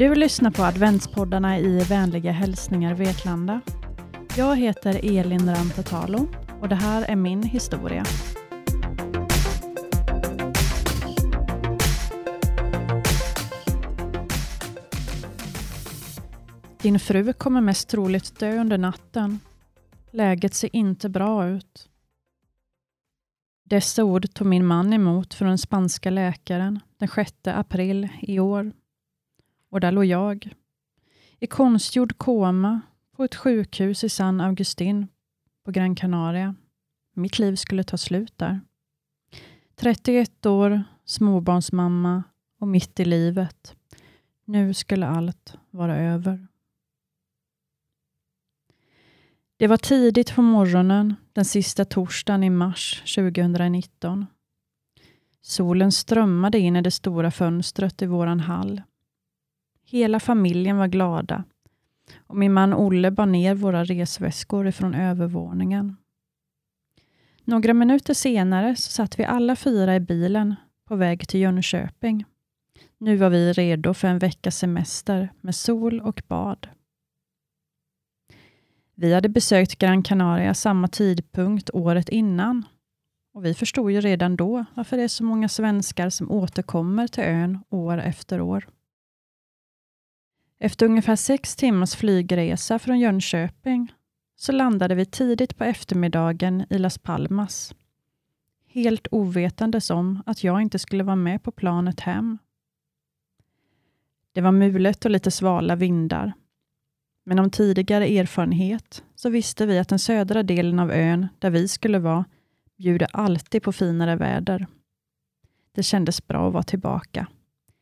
Du lyssnar på adventspoddarna i Vänliga hälsningar Vetlanda. Jag heter Elin Rantatalo och det här är min historia. Din fru kommer mest troligt dö under natten. Läget ser inte bra ut. Dessa ord tog min man emot från den spanska läkaren den 6 april i år. Och där låg jag, i konstgjord koma på ett sjukhus i San Augustin på Gran Canaria. Mitt liv skulle ta slut där. 31 år, småbarnsmamma och mitt i livet. Nu skulle allt vara över. Det var tidigt på morgonen den sista torsdagen i mars 2019. Solen strömmade in i det stora fönstret i våran hall. Hela familjen var glada och min man Olle bar ner våra resväskor ifrån övervåningen. Några minuter senare så satt vi alla fyra i bilen på väg till Jönköping. Nu var vi redo för en veckas semester med sol och bad. Vi hade besökt Gran Canaria samma tidpunkt året innan och vi förstod ju redan då varför det är så många svenskar som återkommer till ön år efter år. Efter ungefär sex timmars flygresa från Jönköping så landade vi tidigt på eftermiddagen i Las Palmas. Helt ovetandes om att jag inte skulle vara med på planet hem. Det var mulet och lite svala vindar men om tidigare erfarenhet så visste vi att den södra delen av ön, där vi skulle vara, bjuder alltid på finare väder. Det kändes bra att vara tillbaka.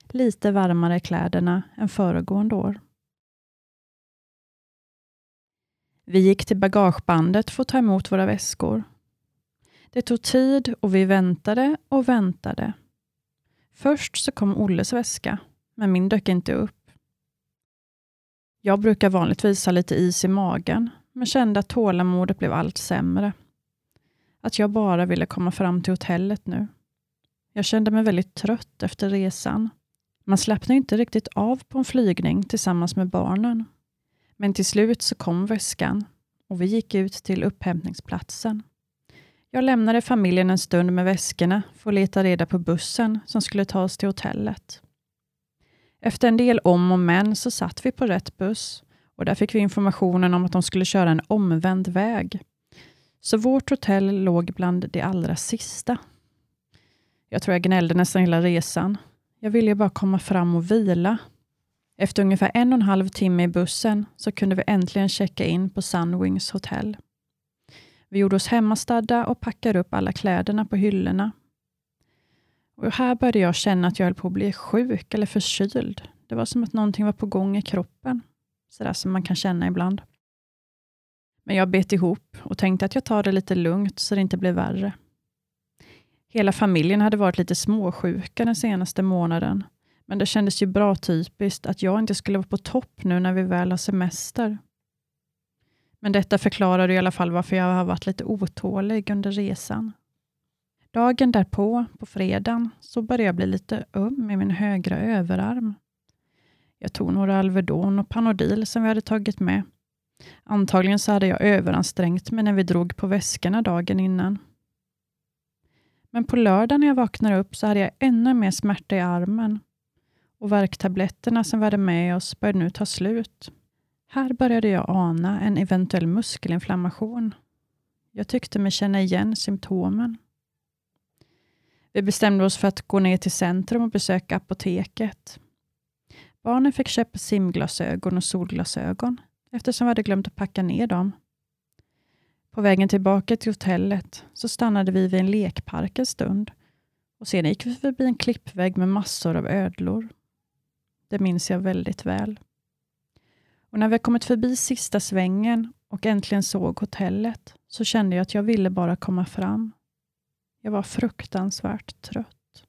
Lite varmare i kläderna än föregående år. Vi gick till bagagebandet för att ta emot våra väskor. Det tog tid och vi väntade och väntade. Först så kom Olles väska, men min dök inte upp. Jag brukar vanligtvis ha lite is i magen, men kände att tålamodet blev allt sämre. Att jag bara ville komma fram till hotellet nu. Jag kände mig väldigt trött efter resan. Man slappnar inte riktigt av på en flygning tillsammans med barnen. Men till slut så kom väskan och vi gick ut till upphämtningsplatsen. Jag lämnade familjen en stund med väskorna för att leta reda på bussen som skulle ta oss till hotellet. Efter en del om och men så satt vi på rätt buss och där fick vi informationen om att de skulle köra en omvänd väg. Så vårt hotell låg bland de allra sista. Jag tror jag gnällde nästan hela resan. Jag ville ju bara komma fram och vila. Efter ungefär en och en halv timme i bussen så kunde vi äntligen checka in på Sunwings hotell. Vi gjorde oss hemmastadda och packade upp alla kläderna på hyllorna och här började jag känna att jag höll på att bli sjuk eller förkyld. Det var som att någonting var på gång i kroppen. Sådär som man kan känna ibland. Men jag bet ihop och tänkte att jag tar det lite lugnt så det inte blir värre. Hela familjen hade varit lite småsjuka den senaste månaden. Men det kändes ju bra typiskt att jag inte skulle vara på topp nu när vi väl har semester. Men detta förklarar i alla fall varför jag har varit lite otålig under resan. Dagen därpå, på fredagen, så började jag bli lite öm i min högra överarm. Jag tog några Alvedon och Panodil som vi hade tagit med. Antagligen så hade jag överansträngt mig när vi drog på väskorna dagen innan. Men på lördagen när jag vaknade upp så hade jag ännu mer smärta i armen och värktabletterna som vi hade med oss började nu ta slut. Här började jag ana en eventuell muskelinflammation. Jag tyckte mig känna igen symptomen. Vi bestämde oss för att gå ner till centrum och besöka apoteket. Barnen fick köpa simglasögon och solglasögon eftersom vi hade glömt att packa ner dem. På vägen tillbaka till hotellet så stannade vi vid en lekpark en stund och sedan gick vi förbi en klippvägg med massor av ödlor. Det minns jag väldigt väl. Och när vi kommit förbi sista svängen och äntligen såg hotellet så kände jag att jag ville bara komma fram. Jag var fruktansvärt trött.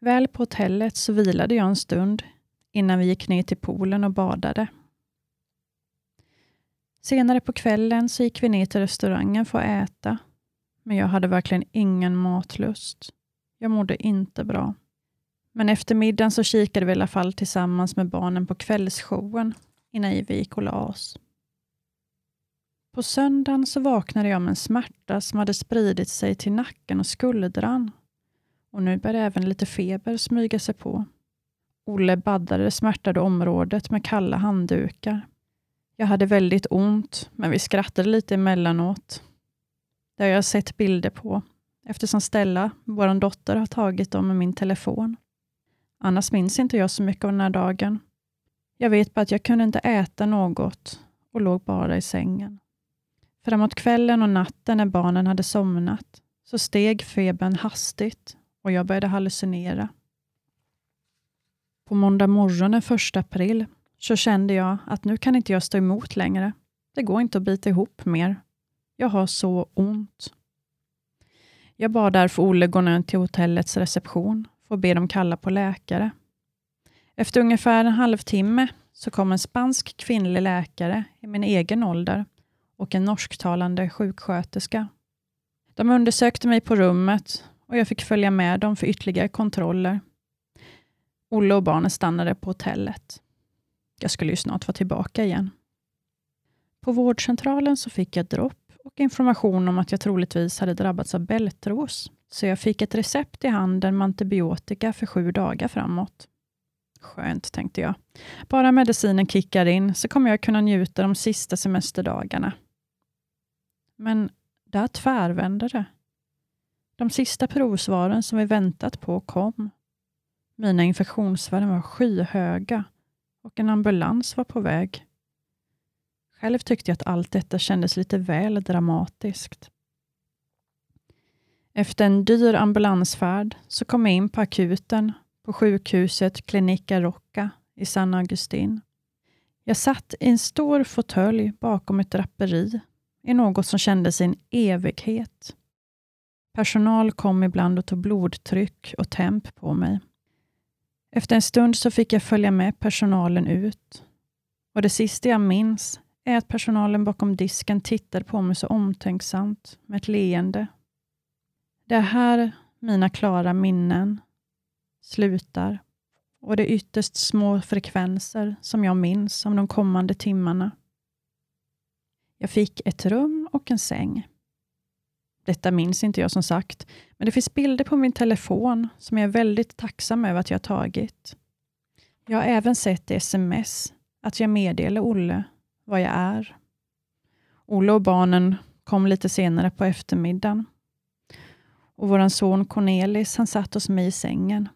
Väl på hotellet så vilade jag en stund innan vi gick ner till poolen och badade. Senare på kvällen så gick vi ner till restaurangen för att äta, men jag hade verkligen ingen matlust. Jag mådde inte bra. Men efter middagen så kikade vi i alla fall tillsammans med barnen på kvällsshowen innan vi gick och la oss. På söndagen så vaknade jag med en smärta som hade spridit sig till nacken och skuldran. Och nu började även lite feber smyga sig på. Olle baddade det smärtade området med kalla handdukar. Jag hade väldigt ont, men vi skrattade lite emellanåt. Det har jag sett bilder på, eftersom Stella, vår dotter, har tagit dem med min telefon. Annars minns inte jag så mycket av den här dagen. Jag vet bara att jag kunde inte äta något och låg bara i sängen. Framåt kvällen och natten när barnen hade somnat så steg febern hastigt och jag började hallucinera. På måndag morgon den 1 april så kände jag att nu kan inte jag stå emot längre. Det går inte att bita ihop mer. Jag har så ont. Jag bad därför Olle gå ner till hotellets reception för att be dem kalla på läkare. Efter ungefär en halvtimme så kom en spansk kvinnlig läkare i min egen ålder och en norsktalande sjuksköterska. De undersökte mig på rummet och jag fick följa med dem för ytterligare kontroller. Olle och barnen stannade på hotellet. Jag skulle ju snart vara tillbaka igen. På vårdcentralen så fick jag dropp och information om att jag troligtvis hade drabbats av bältros, så jag fick ett recept i handen med antibiotika för sju dagar framåt. Skönt, tänkte jag. Bara medicinen kickar in så kommer jag kunna njuta de sista semesterdagarna. Men där tvärvände det. De sista provsvaren som vi väntat på kom. Mina infektionsvärden var skyhöga och en ambulans var på väg. Själv tyckte jag att allt detta kändes lite väl dramatiskt. Efter en dyr ambulansfärd så kom jag in på akuten på sjukhuset Klinika Rocca i San Agustin. Jag satt i en stor fåtölj bakom ett draperi i något som kändes i en evighet. Personal kom ibland och tog blodtryck och temp på mig. Efter en stund så fick jag följa med personalen ut. Och Det sista jag minns är att personalen bakom disken tittade på mig så omtänksamt med ett leende. Det är här mina klara minnen slutar och det är ytterst små frekvenser som jag minns om de kommande timmarna. Jag fick ett rum och en säng. Detta minns inte jag som sagt, men det finns bilder på min telefon som jag är väldigt tacksam över att jag tagit. Jag har även sett i sms att jag meddelar Olle vad jag är. Olle och barnen kom lite senare på eftermiddagen. Och vår son Cornelis han satt hos mig i sängen.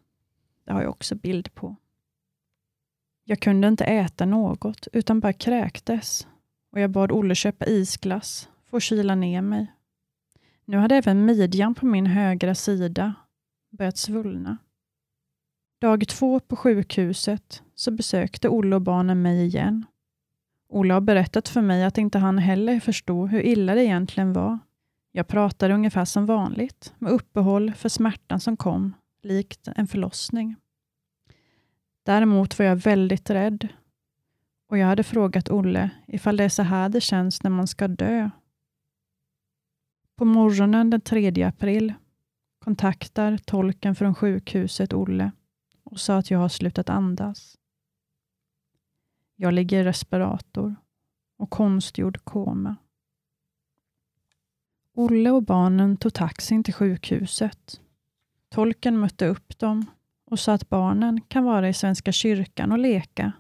Det har jag också bild på. Jag kunde inte äta något, utan bara kräktes och jag bad Olle köpa isglass för att kyla ner mig. Nu hade även midjan på min högra sida börjat svullna. Dag två på sjukhuset så besökte Olle och barnen mig igen. Olle har berättat för mig att inte han heller förstod hur illa det egentligen var. Jag pratade ungefär som vanligt, med uppehåll för smärtan som kom, likt en förlossning. Däremot var jag väldigt rädd och jag hade frågat Olle ifall det är så här det känns när man ska dö. På morgonen den 3 april kontaktar tolken från sjukhuset Olle och sa att jag har slutat andas. Jag ligger i respirator och konstgjord koma. Olle och barnen tog taxin till sjukhuset. Tolken mötte upp dem och sa att barnen kan vara i Svenska kyrkan och leka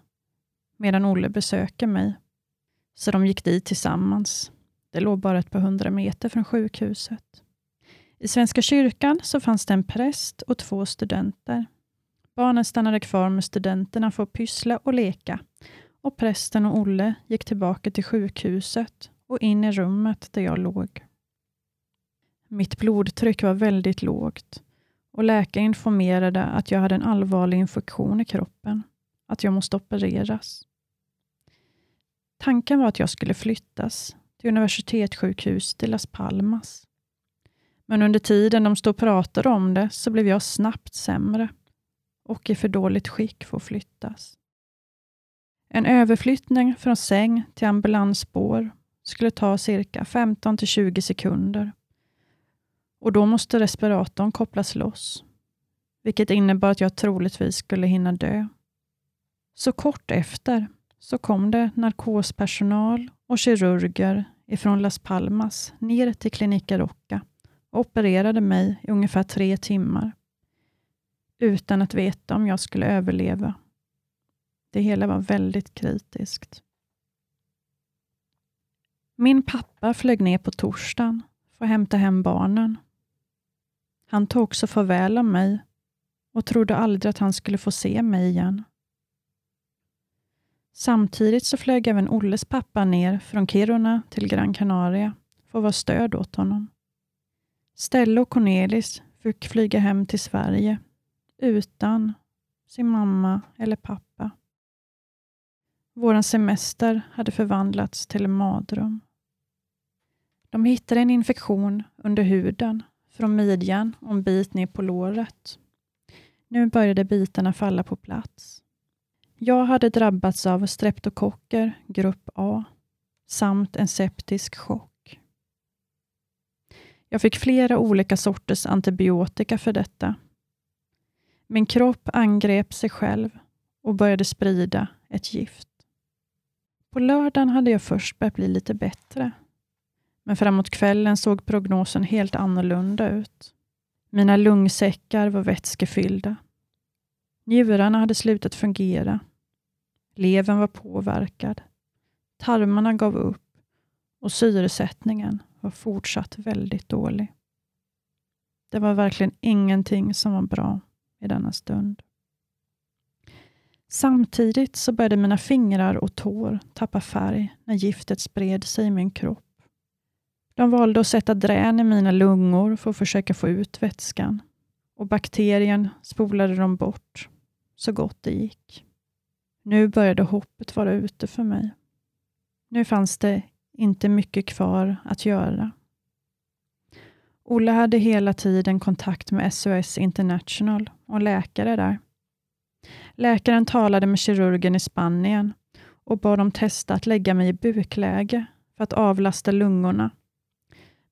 medan Olle besöker mig. Så de gick dit tillsammans. Det låg bara ett par hundra meter från sjukhuset. I Svenska kyrkan så fanns det en präst och två studenter. Barnen stannade kvar med studenterna för att pyssla och leka och prästen och Olle gick tillbaka till sjukhuset och in i rummet där jag låg. Mitt blodtryck var väldigt lågt och läkaren informerade att jag hade en allvarlig infektion i kroppen, att jag måste opereras. Tanken var att jag skulle flyttas universitetssjukhus till Las Palmas. Men under tiden de stod och pratade om det så blev jag snabbt sämre och i för dåligt skick för att flyttas. En överflyttning från säng till ambulansspår skulle ta cirka 15 till 20 sekunder och då måste respiratorn kopplas loss, vilket innebar att jag troligtvis skulle hinna dö. Så kort efter så kom det narkospersonal och kirurger ifrån Las Palmas ner till Klinika Rocca och opererade mig i ungefär tre timmar utan att veta om jag skulle överleva. Det hela var väldigt kritiskt. Min pappa flög ner på torsdagen för att hämta hem barnen. Han tog också farväl av mig och trodde aldrig att han skulle få se mig igen. Samtidigt så flög även Olles pappa ner från Kiruna till Gran Canaria för att vara stöd åt honom. Stella och Cornelis fick flyga hem till Sverige utan sin mamma eller pappa. Vår semester hade förvandlats till en mardröm. De hittade en infektion under huden, från midjan och en bit ner på låret. Nu började bitarna falla på plats. Jag hade drabbats av streptokocker grupp A samt en septisk chock. Jag fick flera olika sorters antibiotika för detta. Min kropp angrep sig själv och började sprida ett gift. På lördagen hade jag först börjat bli lite bättre. Men framåt kvällen såg prognosen helt annorlunda ut. Mina lungsäckar var vätskefyllda. Njurarna hade slutat fungera. Levern var påverkad. Tarmarna gav upp och syresättningen var fortsatt väldigt dålig. Det var verkligen ingenting som var bra i denna stund. Samtidigt så började mina fingrar och tår tappa färg när giftet spred sig i min kropp. De valde att sätta drän i mina lungor för att försöka få ut vätskan och bakterien spolade de bort så gott det gick. Nu började hoppet vara ute för mig. Nu fanns det inte mycket kvar att göra. Olle hade hela tiden kontakt med SOS International och läkare där. Läkaren talade med kirurgen i Spanien och bad dem testa att lägga mig i bukläge för att avlasta lungorna.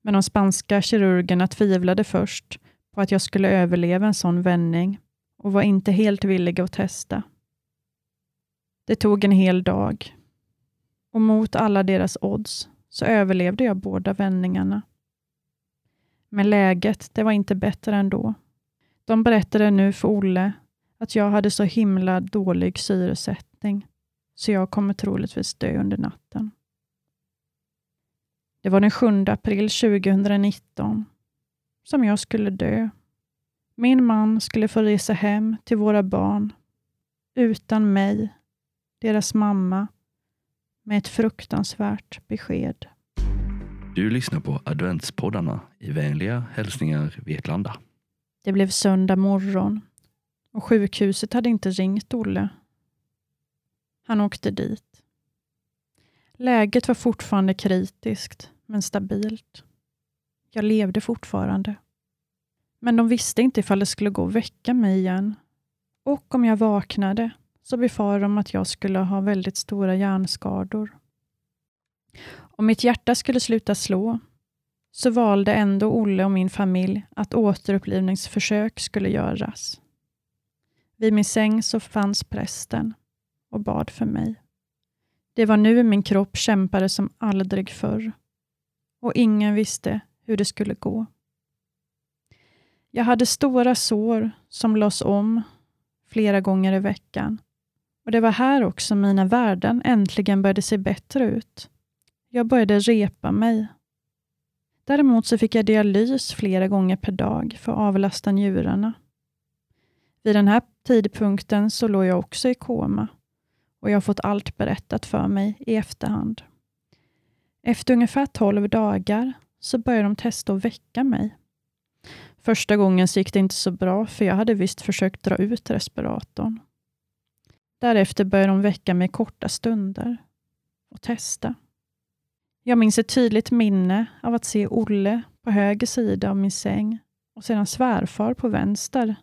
Men de spanska kirurgerna tvivlade först på att jag skulle överleva en sån vändning och var inte helt villiga att testa. Det tog en hel dag och mot alla deras odds så överlevde jag båda vändningarna. Men läget, det var inte bättre ändå. De berättade nu för Olle att jag hade så himla dålig syresättning, så jag kommer troligtvis dö under natten. Det var den 7 april 2019 som jag skulle dö. Min man skulle få resa hem till våra barn utan mig, deras mamma, med ett fruktansvärt besked. Du lyssnar på adventspoddarna i vänliga hälsningar Vetlanda. Det blev söndag morgon och sjukhuset hade inte ringt Olle. Han åkte dit. Läget var fortfarande kritiskt, men stabilt. Jag levde fortfarande. Men de visste inte ifall det skulle gå att väcka mig igen. Och om jag vaknade så befarade de att jag skulle ha väldigt stora hjärnskador. Om mitt hjärta skulle sluta slå så valde ändå Olle och min familj att återupplivningsförsök skulle göras. Vid min säng så fanns prästen och bad för mig. Det var nu min kropp kämpade som aldrig förr och ingen visste hur det skulle gå. Jag hade stora sår som lades om flera gånger i veckan och det var här också mina värden äntligen började se bättre ut. Jag började repa mig. Däremot så fick jag dialys flera gånger per dag för att avlasta njurarna. Vid den här tidpunkten så låg jag också i koma och jag har fått allt berättat för mig i efterhand. Efter ungefär 12 dagar så började de testa att väcka mig. Första gången så gick det inte så bra för jag hade visst försökt dra ut respiratorn. Därefter började de väcka mig korta stunder och testa. Jag minns ett tydligt minne av att se Olle på höger sida av min säng och sedan svärfar på vänster.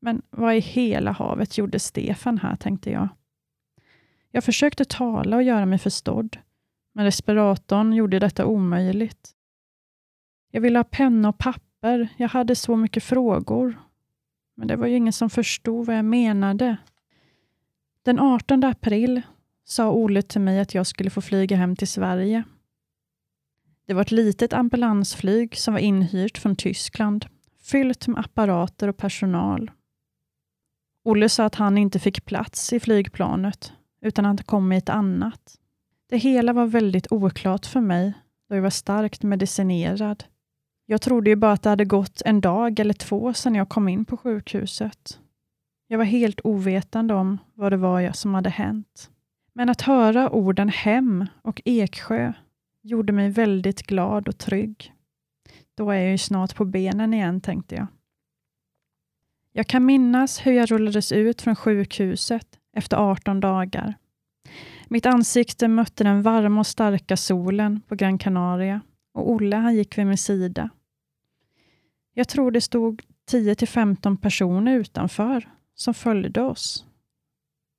Men vad i hela havet gjorde Stefan här, tänkte jag. Jag försökte tala och göra mig förstådd, men respiratorn gjorde detta omöjligt. Jag ville ha penna och papper. Jag hade så mycket frågor. Men det var ju ingen som förstod vad jag menade. Den 18 april sa Olle till mig att jag skulle få flyga hem till Sverige. Det var ett litet ambulansflyg som var inhyrt från Tyskland, fyllt med apparater och personal. Olle sa att han inte fick plats i flygplanet, utan att kom i ett annat. Det hela var väldigt oklart för mig, då jag var starkt medicinerad. Jag trodde ju bara att det hade gått en dag eller två sedan jag kom in på sjukhuset. Jag var helt ovetande om vad det var som hade hänt. Men att höra orden hem och Eksjö gjorde mig väldigt glad och trygg. Då är jag ju snart på benen igen, tänkte jag. Jag kan minnas hur jag rullades ut från sjukhuset efter 18 dagar. Mitt ansikte mötte den varma och starka solen på Gran Canaria och Olle han gick vid min sida. Jag tror det stod 10-15 personer utanför som följde oss.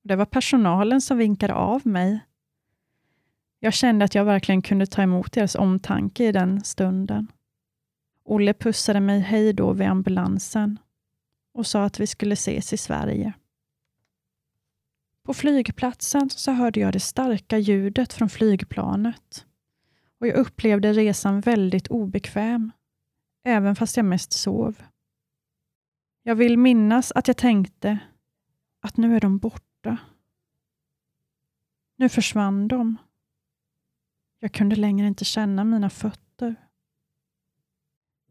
Det var personalen som vinkade av mig. Jag kände att jag verkligen kunde ta emot deras omtanke i den stunden. Olle pussade mig hej då vid ambulansen och sa att vi skulle ses i Sverige. På flygplatsen så hörde jag det starka ljudet från flygplanet och jag upplevde resan väldigt obekväm, även fast jag mest sov. Jag vill minnas att jag tänkte att nu är de borta. Nu försvann de. Jag kunde längre inte känna mina fötter.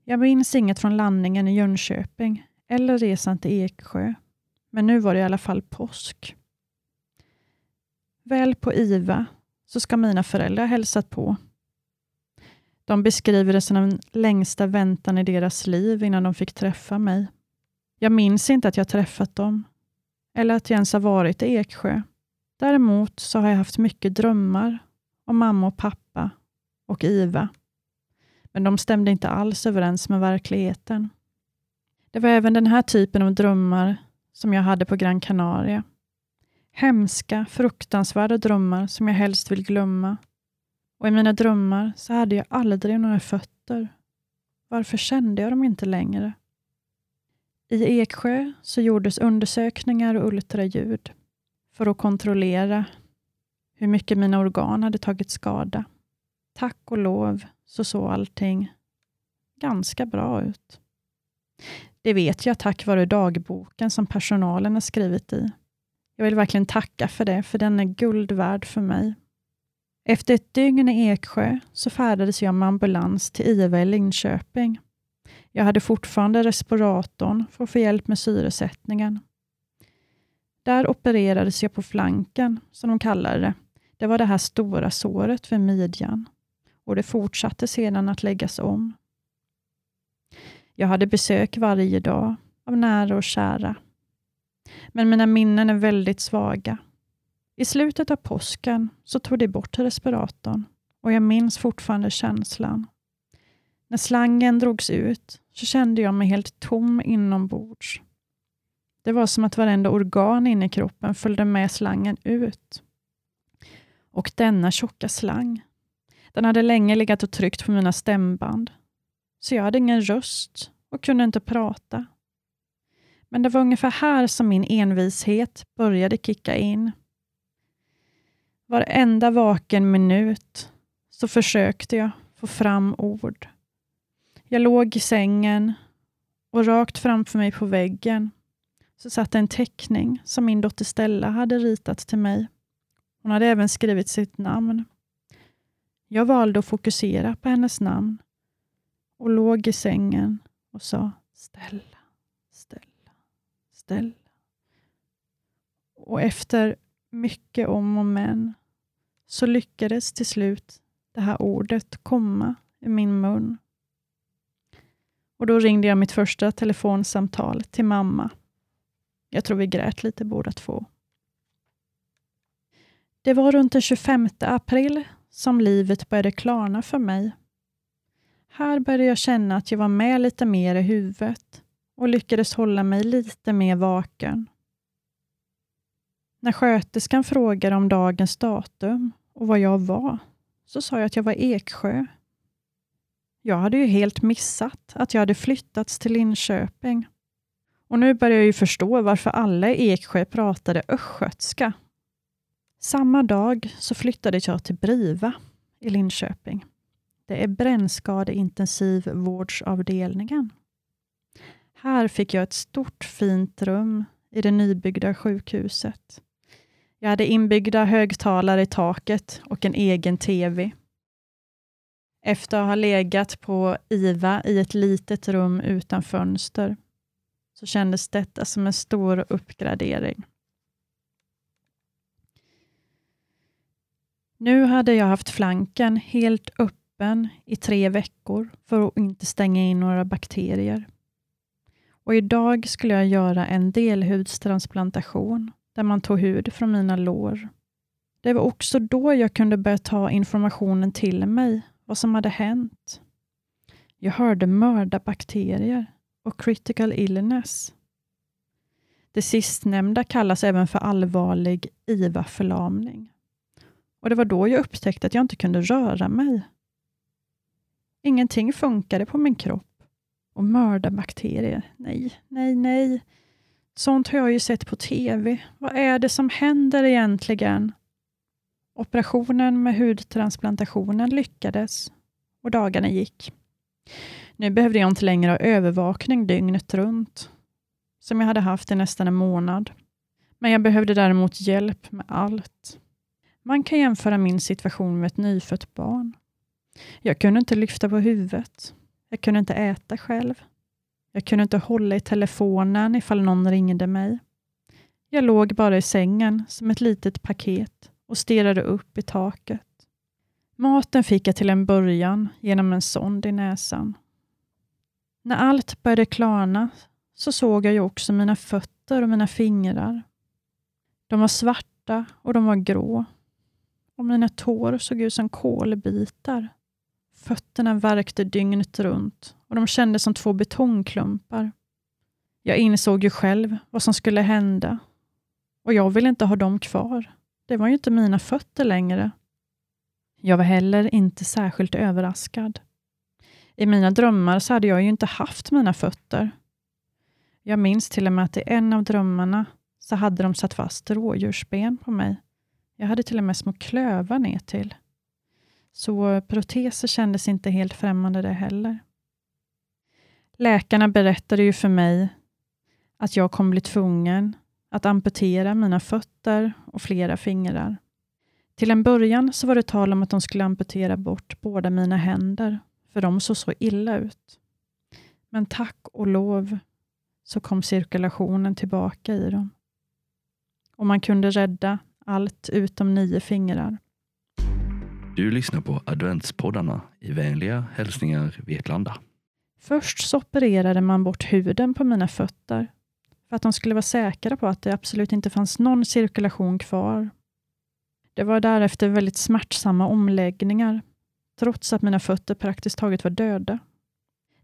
Jag minns inget från landningen i Jönköping eller resan till Eksjö, men nu var det i alla fall påsk. Väl på IVA så ska mina föräldrar hälsat på. De beskriver det som den längsta väntan i deras liv innan de fick träffa mig. Jag minns inte att jag träffat dem, eller att jag ens har varit i Eksjö. Däremot så har jag haft mycket drömmar om mamma och pappa och IVA. Men de stämde inte alls överens med verkligheten. Det var även den här typen av drömmar som jag hade på Gran Canaria. Hemska, fruktansvärda drömmar som jag helst vill glömma. Och i mina drömmar så hade jag aldrig några fötter. Varför kände jag dem inte längre? I Eksjö så gjordes undersökningar och ultraljud för att kontrollera hur mycket mina organ hade tagit skada. Tack och lov så såg allting ganska bra ut. Det vet jag tack vare dagboken som personalen har skrivit i. Jag vill verkligen tacka för det, för den är guld värd för mig. Efter ett dygn i Eksjö så färdades jag med ambulans till IVA i Linköping. Jag hade fortfarande respiratorn för att få hjälp med syresättningen. Där opererades jag på flanken, som de kallade det. Det var det här stora såret vid midjan och det fortsatte sedan att läggas om. Jag hade besök varje dag av nära och kära. Men mina minnen är väldigt svaga. I slutet av påsken så tog de bort respiratorn och jag minns fortfarande känslan. När slangen drogs ut så kände jag mig helt tom inombords. Det var som att varenda organ inne i kroppen följde med slangen ut. Och denna tjocka slang, den hade länge legat och tryckt på mina stämband så jag hade ingen röst och kunde inte prata. Men det var ungefär här som min envishet började kicka in. Varenda vaken minut så försökte jag få fram ord. Jag låg i sängen och rakt framför mig på väggen så satt en teckning som min dotter Stella hade ritat till mig. Hon hade även skrivit sitt namn. Jag valde att fokusera på hennes namn och låg i sängen och sa Stella, Stella, Stella. Och efter mycket om och men så lyckades till slut det här ordet komma i min mun. Och Då ringde jag mitt första telefonsamtal till mamma. Jag tror vi grät lite båda två. Det var runt den 25 april som livet började klarna för mig här började jag känna att jag var med lite mer i huvudet och lyckades hålla mig lite mer vaken. När sköterskan frågade om dagens datum och vad jag var, så sa jag att jag var Eksjö. Jag hade ju helt missat att jag hade flyttats till Linköping Och nu börjar jag ju förstå varför alla i Eksjö pratade östgötska. Samma dag så flyttade jag till Briva i Linköping. Det är brännskadeintensivvårdsavdelningen. Här fick jag ett stort fint rum i det nybyggda sjukhuset. Jag hade inbyggda högtalare i taket och en egen TV. Efter att ha legat på IVA i ett litet rum utan fönster så kändes detta som en stor uppgradering. Nu hade jag haft flanken helt öppen i tre veckor för att inte stänga in några bakterier. Och idag skulle jag göra en delhudstransplantation där man tog hud från mina lår. Det var också då jag kunde börja ta informationen till mig, vad som hade hänt. Jag hörde mördarbakterier och critical illness. Det sistnämnda kallas även för allvarlig IVA-förlamning. Och Det var då jag upptäckte att jag inte kunde röra mig. Ingenting funkade på min kropp. Och mördarbakterier, nej, nej, nej. Sånt har jag ju sett på TV. Vad är det som händer egentligen? Operationen med hudtransplantationen lyckades och dagarna gick. Nu behövde jag inte längre ha övervakning dygnet runt, som jag hade haft i nästan en månad. Men jag behövde däremot hjälp med allt. Man kan jämföra min situation med ett nyfött barn. Jag kunde inte lyfta på huvudet. Jag kunde inte äta själv. Jag kunde inte hålla i telefonen ifall någon ringde mig. Jag låg bara i sängen som ett litet paket och stirrade upp i taket. Maten fick jag till en början genom en sond i näsan. När allt började klarna så såg jag ju också mina fötter och mina fingrar. De var svarta och de var grå. Och mina tår såg ut som kolbitar. Fötterna värkte dygnet runt och de kändes som två betongklumpar. Jag insåg ju själv vad som skulle hända och jag ville inte ha dem kvar. Det var ju inte mina fötter längre. Jag var heller inte särskilt överraskad. I mina drömmar så hade jag ju inte haft mina fötter. Jag minns till och med att i en av drömmarna så hade de satt fast rådjursben på mig. Jag hade till och med små klövar ner till. Så proteser kändes inte helt främmande det heller. Läkarna berättade ju för mig att jag kommer bli tvungen att amputera mina fötter och flera fingrar. Till en början så var det tal om att de skulle amputera bort båda mina händer, för de såg så illa ut. Men tack och lov så kom cirkulationen tillbaka i dem. Och man kunde rädda allt utom nio fingrar. Du lyssnar på adventspoddarna i vänliga hälsningar Vetlanda. Först så opererade man bort huden på mina fötter för att de skulle vara säkra på att det absolut inte fanns någon cirkulation kvar. Det var därefter väldigt smärtsamma omläggningar, trots att mina fötter praktiskt taget var döda.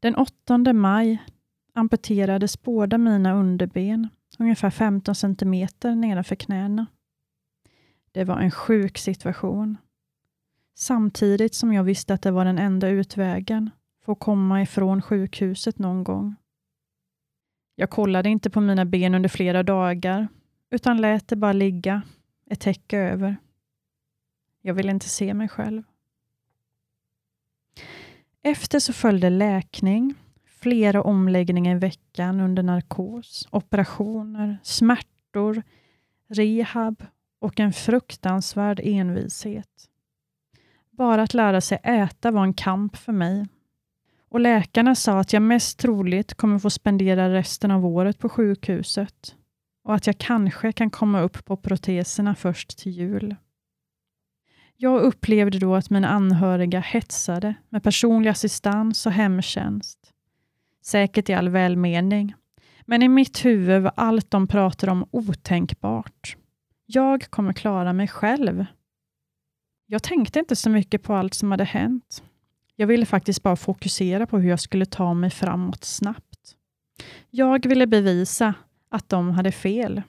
Den 8 maj amputerades båda mina underben, ungefär 15 centimeter nedanför knäna. Det var en sjuk situation. Samtidigt som jag visste att det var den enda utvägen för att komma ifrån sjukhuset någon gång. Jag kollade inte på mina ben under flera dagar, utan lät det bara ligga, ett täcke över. Jag ville inte se mig själv. Efter så följde läkning, flera omläggningar i veckan under narkos, operationer, smärtor, rehab och en fruktansvärd envishet. Bara att lära sig äta var en kamp för mig. Och Läkarna sa att jag mest troligt kommer få spendera resten av året på sjukhuset och att jag kanske kan komma upp på proteserna först till jul. Jag upplevde då att mina anhöriga hetsade med personlig assistans och hemtjänst. Säkert i all välmening, men i mitt huvud var allt de pratade om otänkbart. Jag kommer klara mig själv. Jag tänkte inte så mycket på allt som hade hänt. Jag ville faktiskt bara fokusera på hur jag skulle ta mig framåt snabbt. Jag ville bevisa att de hade fel.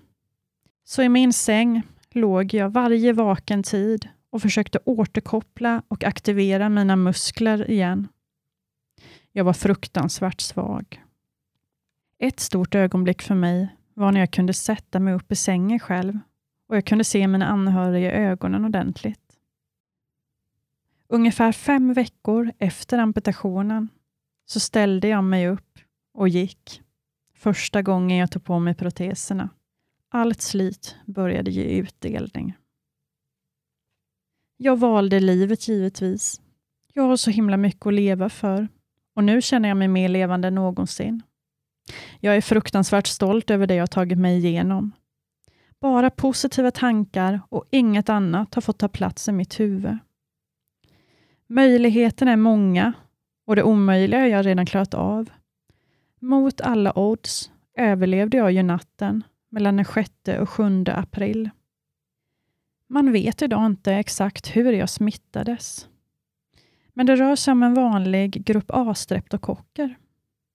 Så i min säng låg jag varje vaken tid och försökte återkoppla och aktivera mina muskler igen. Jag var fruktansvärt svag. Ett stort ögonblick för mig var när jag kunde sätta mig upp i sängen själv och jag kunde se mina anhöriga i ögonen ordentligt. Ungefär fem veckor efter amputationen så ställde jag mig upp och gick. Första gången jag tog på mig proteserna. Allt slit började ge utdelning. Jag valde livet givetvis. Jag har så himla mycket att leva för och nu känner jag mig mer levande än någonsin. Jag är fruktansvärt stolt över det jag tagit mig igenom. Bara positiva tankar och inget annat har fått ta plats i mitt huvud. Möjligheterna är många och det omöjliga har jag redan klarat av. Mot alla odds överlevde jag ju natten mellan den 6 och 7 april. Man vet idag inte exakt hur jag smittades. Men det rör sig om en vanlig grupp A-streptokocker.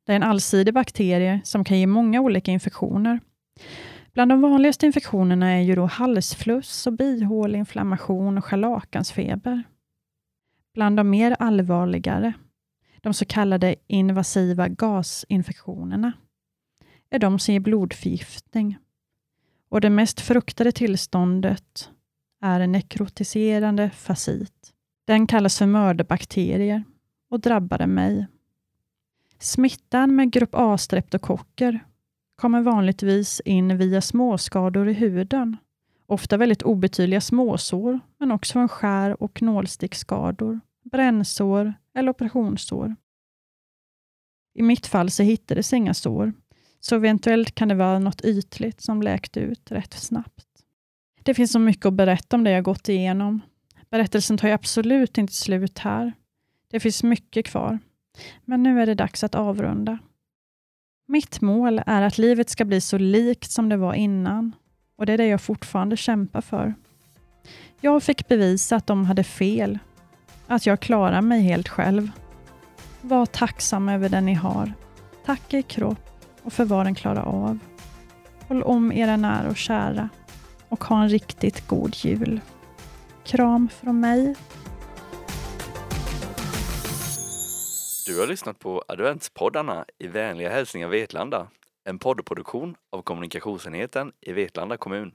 Det är en allsidig bakterie som kan ge många olika infektioner. Bland de vanligaste infektionerna är ju då halsfluss, och bihåleinflammation och scharlakansfeber. Bland de mer allvarligare, de så kallade invasiva gasinfektionerna, är de som ger blodförgiftning. Och det mest fruktade tillståndet är en nekrotiserande fasit. Den kallas för mördarbakterier och drabbade mig. Smittan med grupp A-streptokocker kommer vanligtvis in via småskador i huden. Ofta väldigt obetydliga småsår, men också från skär och nålsticksskador, brännsår eller operationssår. I mitt fall så hittades inga sår, så eventuellt kan det vara något ytligt som läkte ut rätt snabbt. Det finns så mycket att berätta om det jag gått igenom. Berättelsen tar ju absolut inte slut här. Det finns mycket kvar. Men nu är det dags att avrunda. Mitt mål är att livet ska bli så likt som det var innan och det är det jag fortfarande kämpar för. Jag fick bevisa att de hade fel, att jag klarar mig helt själv. Var tacksam över det ni har. Tack er kropp och för vad den klarar av. Håll om era nära och kära och ha en riktigt god jul. Kram från mig. Du har lyssnat på adventspoddarna i vänliga hälsningar Vetlanda. En poddproduktion av kommunikationsenheten i Vetlanda kommun.